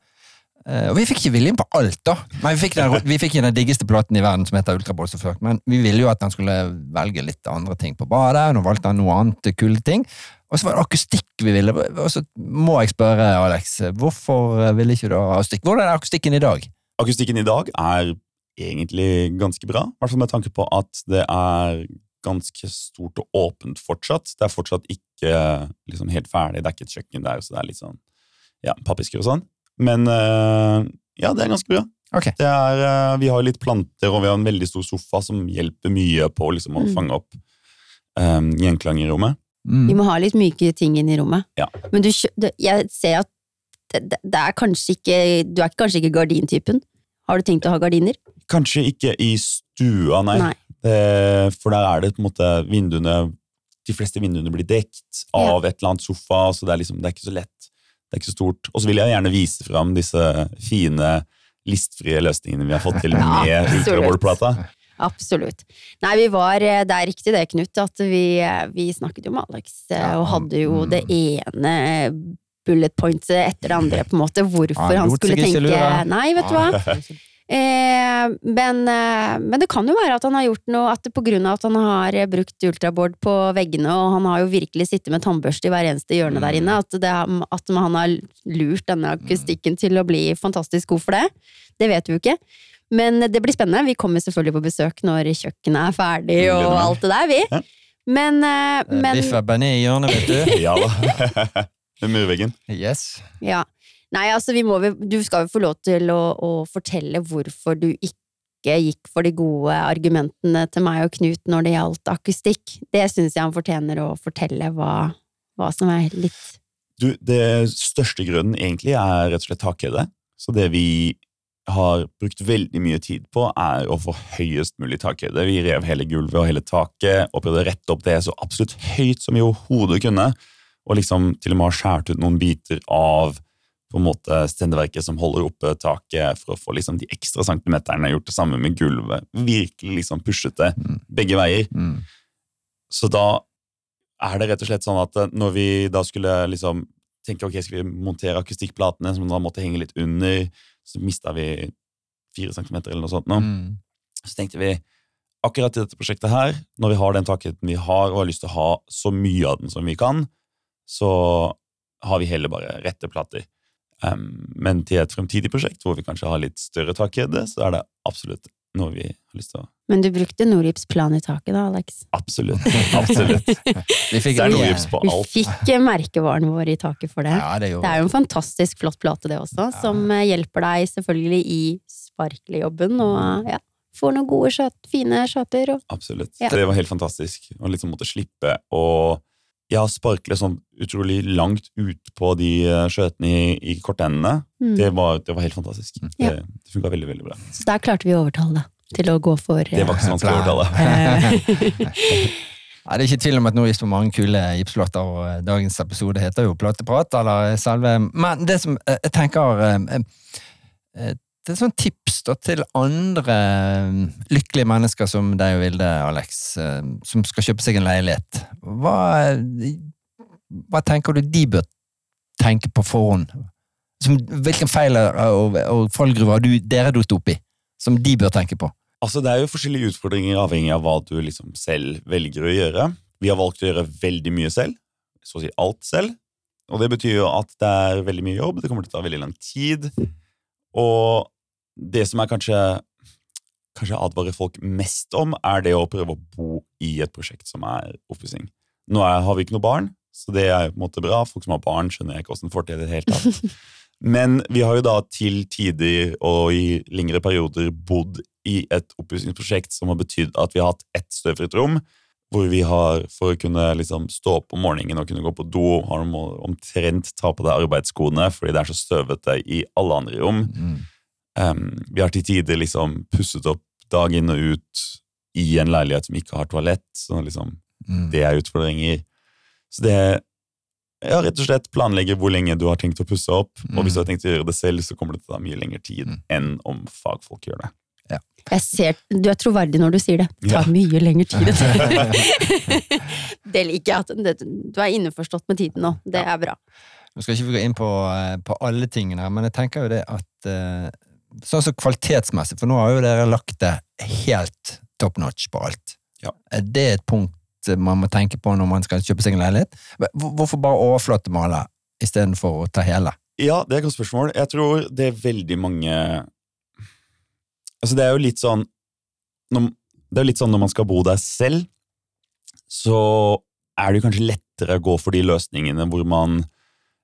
Eh, og vi fikk ikke viljen på alt, da. Men vi fikk den, vi fikk den diggeste platen i verden som heter Ultrabold, selvfølgelig. Men vi ville jo at han skulle velge litt andre ting på badet. Nå valgte han noe annet kule ting. Og så var det akustikk vi ville. Og så må jeg spørre, Alex, hvorfor ville ikke du ha akustikk? Hvordan er akustikken i dag? Akustikken i dag er egentlig ganske bra, i hvert fall med tanke på at det er ganske stort og åpent fortsatt. Det er fortsatt ikke liksom, helt ferdig, det er ikke et kjøkken der, så det er litt sånn ja, pappisker og sånn. Men eh, ja, det er ganske bra. Okay. Det er, eh, vi har litt planter, og vi har en veldig stor sofa som hjelper mye på liksom, å Mm. fange opp um, gjenklang i rommet. Mm. Vi må ha litt myke ting inn i rommet. Ja. Men du, jeg ser at det, det, er kanskje ikke Du er kanskje ikke gardintypen? Har du tenkt å ha gardiner? Kanskje ikke i stua, nei. Nei. Det, for der er det på en måte vinduene De fleste vinduene blir dekt av et eller annet sofa, så det er, liksom, det er ikke så lett. Det er ikke så stort. Og så vil jeg gjerne vise fram disse fine, listfrie løsningene vi har fått til med ja, ultraboard-plata. Absolutt. Nei, vi var eh, Det er riktig det, Knut, at vi, eh, vi snakket jo med Alex eh, Ja, og hadde jo mm. det ene bullet pointet etter det andre, på en måte, hvorfor Han han skulle tenke. Nei, vet du hva. Eh, men, eh, men det kan jo være at han har gjort noe At på grunn av at han har eh, brukt ultraboard på veggene, og han har jo virkelig sittet med tannbørste i hver eneste hjørne der inne, at, det, at han har lurt denne akustikken til å bli fantastisk god for det. Det vet vi jo ikke. Men det blir spennende. Vi kommer selvfølgelig på besøk når kjøkkenet er ferdig og alt det der, vi. Ja. Men, eh, men Biff er bearnés i hjørnet, vet du. Ja da. Med murveggen. Yes. Ja. Nei, altså, må, du skal jo få lov til å, å fortelle hvorfor du ikke gikk for de gode argumentene til meg og Knut når det gjaldt akustikk. Det syns jeg han fortjener å fortelle hva, hva som er litt Du, det største grunnen egentlig er rett og slett takhøyde. Så det vi har brukt veldig mye tid på, er å få høyest mulig takhøyde. Vi rev hele gulvet og hele taket og prøvde å rette opp det så absolutt høyt som vi overhodet kunne. Og liksom til og med har skåret ut noen biter av på en måte stendeverket som holder oppe taket, for å få liksom de ekstra centimeterne. Gjort det samme med gulvet. Virkelig liksom pushet det Mm. begge veier. Mm. Så da er det rett og slett sånn at eh, når vi da skulle liksom tenke ok, skal vi montere akustikkplatene som da måtte henge litt under, så mista vi fire centimeter eller noe sånt. Nå. Mm. Så tenkte vi akkurat i dette prosjektet her, når vi har den takheten vi har og har lyst til å ha så mye av den som vi kan, så har vi heller bare rette plater. Um, men til et fremtidig prosjekt hvor vi kanskje har litt større takhøyde, så er det absolutt noe vi har lyst til å Men du brukte Norips plan i taket da, Alex? Absolutt. absolutt. Vi fikk Det er Så vi- Vi fikk eh, merkevaren vår i taket for det. Ja, det Det er jo en fantastisk flott plate, det også, som eh, hjelper deg selvfølgelig i sparklejobben og eh, ja, får noen gode, skjøt, fine skjøter. Og, Absolutt. Ja. Det var helt fantastisk å liksom måtte slippe å ja, sparkle sånn utrolig langt ut på de eh, skjøtene i, i kortendene. mm. Det, var, det var helt fantastisk. Mm. Det, det funka veldig, veldig bra. Så der klarte vi å overtale deg til å gå for Det var ikke så vanskelig å overtale. eh, Nei, det er ikke tvil om at nå gis det mange kule gipslåter, og eh, dagens episode heter jo Plateprat, eller selve Men det som jeg tenker er sånn tips da, til andre eh, lykkelige mennesker som deg og Vilde, Alex, eh, som skal kjøpe seg en leilighet. Hva, hva tenker du de bør tenke på forhånd? Som, hvilken feil og, og fallgruve har du, dere dukket opp i, som de bør tenke på? Altså, Det er jo forskjellige utfordringer avhengig av hva du liksom selv velger å gjøre. Vi har valgt å gjøre veldig mye selv, så å si alt selv. Og det betyr jo at det er veldig mye jobb, det kommer til å ta veldig lang tid. Og det som jeg kanskje kanskje advarer folk mest om, er det å prøve å bo i et prosjekt som er oppussing. Nå er, har vi ikke noe barn, så det er på en måte bra. Folk som har barn, skjønner jeg ikke åssen får til det i det hele tatt. Men vi har jo da til tider og i lengre perioder bodd i et oppussingsprosjekt som har betydd at vi har hatt ett støvfritt rom, hvor vi har, for å kunne liksom stå opp om morgenen og kunne gå på do, har de omtrent ta på deg arbeidsskoene fordi det er så støvete i alle andre rom. Mm. Um, vi har til tider liksom pusset opp dag inn og ut i en leilighet som ikke har toalett. så liksom, Mm. Det er utfordringer. Så det ja, rett og slett planlegge hvor lenge du har tenkt å pusse opp. Og hvis du har tenkt å gjøre det selv, så kommer det til å ta mye lengre tid Mm. enn om fagfolk gjør det. Jeg ser, du er troverdig når du sier det. Det tar Ja. mye lengre tid. det liker jeg. At det, du er innforstått med tiden nå. Det er bra. Nå skal ikke vi gå inn på, eh, på alle tingene, men jeg tenker jo det at eh, Sånn som kvalitetsmessig, for nå har jo dere lagt det helt top notch på alt. Ja. Er det et punkt man må tenke på når man skal kjøpe seg en leilighet? Hvorfor bare overflatemale istedenfor å ta hele? Ja, det er et godt spørsmål. Jeg tror det er veldig mange Altså, det er jo litt sånn når, Det er jo litt sånn når man skal bo der selv, så er det jo kanskje lettere å gå for de løsningene hvor man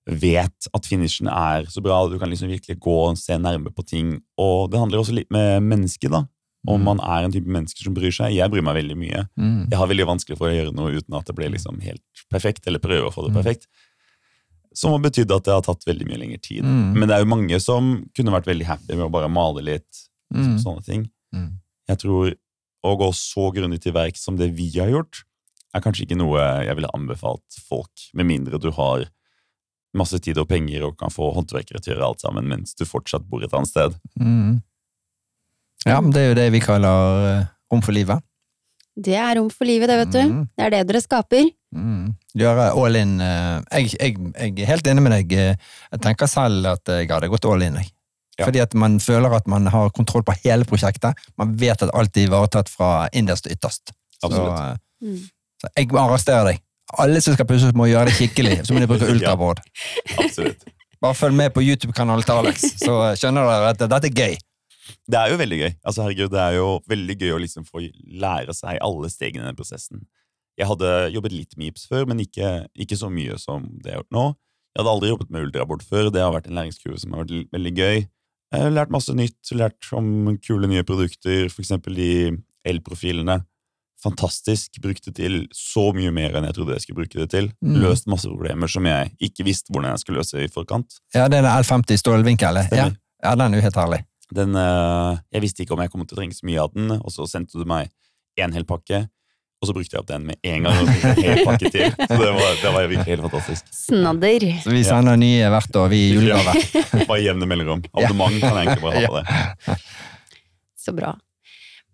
vet at finishen er så bra, du kan liksom virkelig gå og se nærme på ting. Og det handler også litt med mennesket, da. Om man er en type mennesker som bryr seg. Jeg bryr meg veldig mye. Mm. Jeg har veldig vanskelig for å gjøre noe uten at det blir liksom helt perfekt, eller prøve å få det Mm. perfekt. Som har betydd at det har tatt veldig mye lengre tid. Mm. Men det er jo mange som kunne vært veldig happy med å bare male litt, Mm. sånne ting. Mm. Jeg tror å gå så grundig til verks som det vi har gjort, er kanskje ikke noe jeg ville anbefalt folk, med mindre du har masse tid og penger og kan få håndverkere til å gjøre alt sammen mens du fortsatt bor et annet sted. Mm. Ja, men det er jo det vi kaller eh, rom for livet. Det er rom for livet, det, vet du. Mm. Det er det dere skaper. Mm. Gjøre all in. eh, Jeg, jeg, jeg er helt enig med deg. eh, Jeg tenker selv at jeg hadde gått all in. Jeg. Ja. Fordi at man føler at man har kontroll på hele prosjektet. Man vet at alt er ivaretatt fra innerst til ytterst. Absolutt. Så, Mm. så jeg arresterer deg. Alle som skal pusse, må gjøre det skikkelig. Så må de bruke Ja. ultrabord. Absolutt. Bare følg med på YouTube-kanalen til Alex, så skjønner dere at dette er gøy. Det er jo veldig gøy. Altså, herregud, det er jo veldig gøy å liksom få lære seg alle stegene i den prosessen. Jeg hadde jobbet litt med gips før, men ikke, ikke så mye som det jeg har gjort nå. Jeg hadde aldri jobbet med ultrabord før. Det har vært en læringskurve som har vært veldig gøy. Jeg har lært masse nytt, lært om kule nye produkter, for eksempel de elprofilene. Fantastisk. Brukte til så mye mer enn jeg trodde jeg skulle bruke det til. Mm. Løst masse problemer som jeg ikke visste hvordan jeg skulle løse i forkant. Ja, det er den L50 stålvinkel. Ja. Ja, den er jo helt herlig. Den, eh, jeg visste ikke om jeg kom til å trenge så mye av den, og så sendte du meg en hel pakke, og så brukte jeg opp den med en gang. og en hel pakke til. Så det var, det var virkelig helt fantastisk. Snadder. Så vi sender nye hvert år, vi i julegave. Bare jevne mellomrom. Abonnement kan jeg egentlig bare ha på det. Så bra.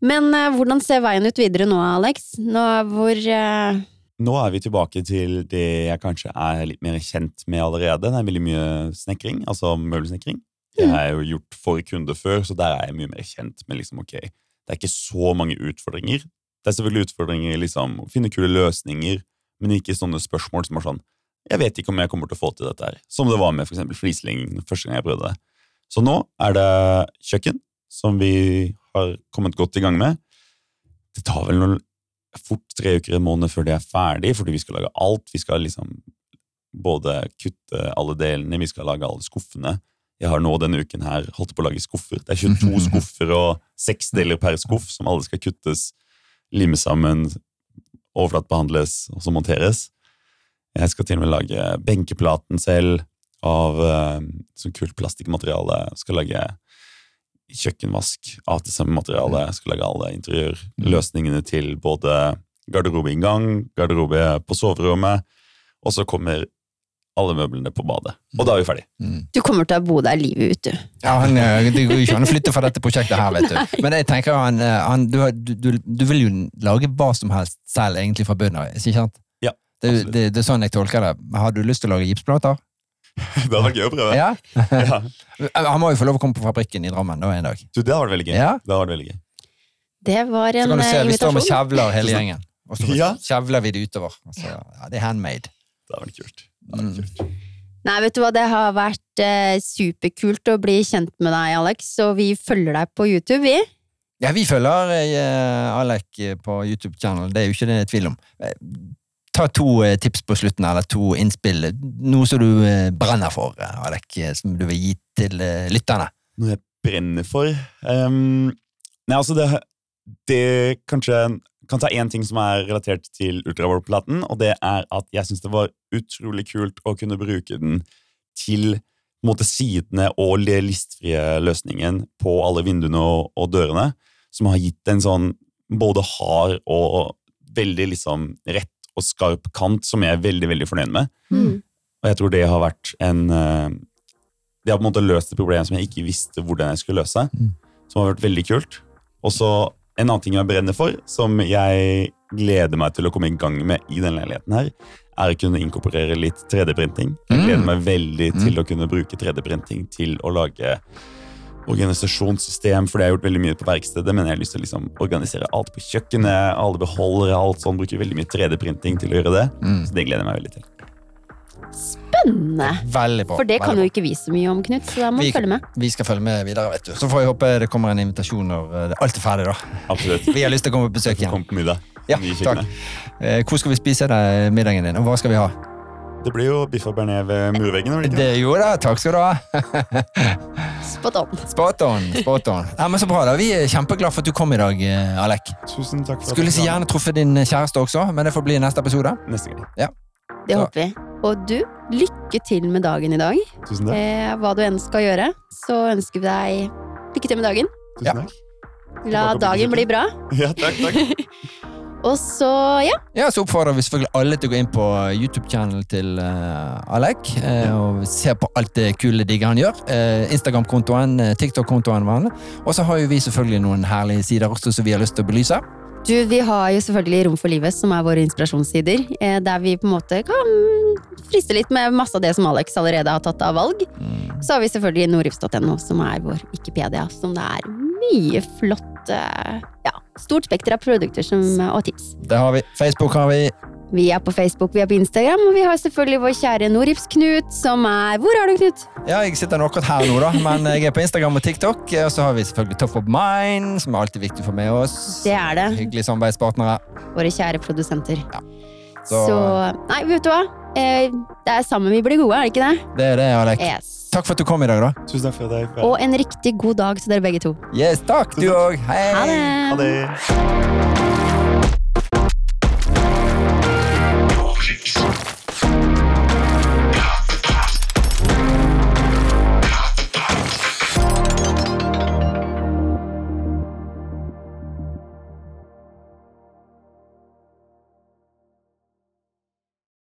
Men eh, hvordan ser veien ut videre nå, Alex? Nå hvor eh, Nå er vi tilbake til det jeg kanskje er litt mer kjent med allerede. Det er veldig mye snekring, altså møbelsnekring. Det har jeg jo gjort for kunder før, så der er jeg mye mer kjent med liksom, ok, det er ikke så mange utfordringer. Det er selvfølgelig utfordringer i liksom, å finne kule løsninger, men ikke sånne spørsmål som er sånn Jeg vet ikke om jeg kommer til å få til dette her. Som det var med for flislegging første gang jeg prøvde det. Så nå er det kjøkken, som vi har kommet godt i gang med. Det tar vel noen, fort tre uker, en måned før det er ferdig, fordi vi skal lage alt. Vi skal liksom både kutte alle delene, vi skal lage alle skuffene. Jeg har nå denne uken her holdt på å lage skuffer. Det er 22 skuffer og seks deler per skuff som alle skal kuttes, limes sammen, overflatebehandles og så monteres. Jeg skal til og med lage benkeplaten selv av uh, sånn kult plastikkmateriale. Skal lage kjøkkenvask, ATSM-materiale. Jeg skal lage alle interiørløsningene til både garderobeinngang, garderobe på soverommet, og så kommer alle møblene på badet. Og da er vi ferdig. Du kommer til å bo der livet ut, du. Ja, han, eh, Det går ikke an å flytte fra dette prosjektet her, vet du. Men jeg tenker han, eh, han du, du, du, du vil jo lage hva som helst selv, egentlig, fra bunnen av. ikke sant? Ja, Det, det, det er sånn jeg tolker det. Har du lyst til å lage gipsplater? Det hadde vært gøy å prøve. Ja? Ja. Han må jo få lov å komme på fabrikken i Drammen da en dag. Du, det hadde vært veldig gøy. Ja. Det hadde vært veldig gøy. Det var Så en kan du se, eh, vi står med kjevler hele gjengen. Og så kjevler vi det utover. Altså, ja, det er handmade. Det hadde vært kult. Det hadde vært kult. Nei, vet du hva, det har vært eh, superkult å bli kjent med deg, Alex, og vi følger deg på YouTube, vi. Ja, vi følger eh, Alek på YouTube-channel, det er jo ikke det tvil om. Ta to eh, tips på slutten, eller to innspill. Noe som du eh, brenner for, eh, Alek, som du vil gi til lytterne. Noe jeg brenner for Um, Nei, altså det, det kanskje kan ta én ting som er relatert til ultravarplaten, og det er at jeg syns det var utrolig kult å kunne bruke den til måte, sidene og listfrie løsningen på alle vinduene og, og dørene, som har gitt en sånn både hard og veldig liksom rett og skarp kant som jeg er veldig, veldig fornøyd med. Mm. Og jeg tror det har vært en eh, Det har på en måte løst et problem som jeg ikke visste hvordan jeg skulle løse. Mm. Som har vært veldig kult. Og så en annen ting jeg brenner for, som jeg gleder meg til å komme i gang med i denne leiligheten her, er å kunne inkorporere litt 3D-printing. Jeg Mm. gleder meg veldig Mm. til å kunne bruke 3D-printing til å lage organisasjonssystem, for det har jeg gjort veldig mye på verkstedet, men jeg har lyst til å liksom organisere alt på kjøkkenet, alle beholdere, alt sånn, bruker veldig mye 3D-printing til å gjøre det. Mm. Så det gleder jeg meg veldig til. Spennende! Veldig bra. For det kan jo ikke vi så mye om, Knut, så da må Vi- følge med. Vi skal følge med videre, vet du. Så får jeg håpe det kommer en invitasjon når eh, alt er ferdig, da. Absolutt. Vi har lyst til å komme på besøk igjen. Kom på middag. Ja, takk. Eh, Hvor skal vi spise deg middagen din, og hva skal vi ha? Det blir jo biff og bearnés ved murveggen. Det, det gjorde Det takk skal du ha. Spot on. Spot on, spot on. Ja, men så bra da, Vi er kjempeglade for at du kom i dag, eh, Alek. Tusen takk for Skulle så gjerne truffet din kjæreste også, men det får bli i neste episode. Neste gang. Det Så- håper vi. Og du, lykke til med dagen i dag. Tusen takk. Eh, hva du enn skal gjøre, så ønsker vi deg lykke til med dagen. Tusen takk. La dagen bli bra. Ja, takk, takk. Og så, ja. Ja, Så oppfordrer vi selvfølgelig alle til å gå inn på YouTube-channelen til uh, Alek Uh, og se på alt det kule digge han gjør. Uh, Instagram-kontoen, eh, TikTok-kontoen. Og så har jo vi selvfølgelig noen herlige sider også som vi har lyst til å belyse. Du, vi har jo selvfølgelig Rom for livet, som er våre inspirasjonssider. Eh, der vi på en måte kan friste litt med masse av det som Alex allerede har tatt av valg. Mm. Så har vi selvfølgelig nordrips.no, som er vår Wikipedia, som det er mye flott eh, Ja, stort spekter av produkter som, og tips. Det har vi. Facebook har vi. Vi er på Facebook, vi er på Instagram, og vi har selvfølgelig vår kjære Norips-Knut, som er Hvor er du, Knut? Ja, jeg sitter nå akkurat her nå, da, men jeg er på Instagram og TikTok. Og så har vi selvfølgelig Top of Mine, som er alltid viktig for med oss. Det er det. Hyggelige samarbeidspartnere. Våre kjære produsenter. Så- Så Nei, vet du hva? Eh, det er sammen vi blir gode, er det ikke det? Det er det, Alek. Yes. Takk for at du kom i dag, da. Tusen takk for deg. Ja. Og en riktig god dag til dere begge to. Yes, takk, du òg. Hei. Ha det! Ha det.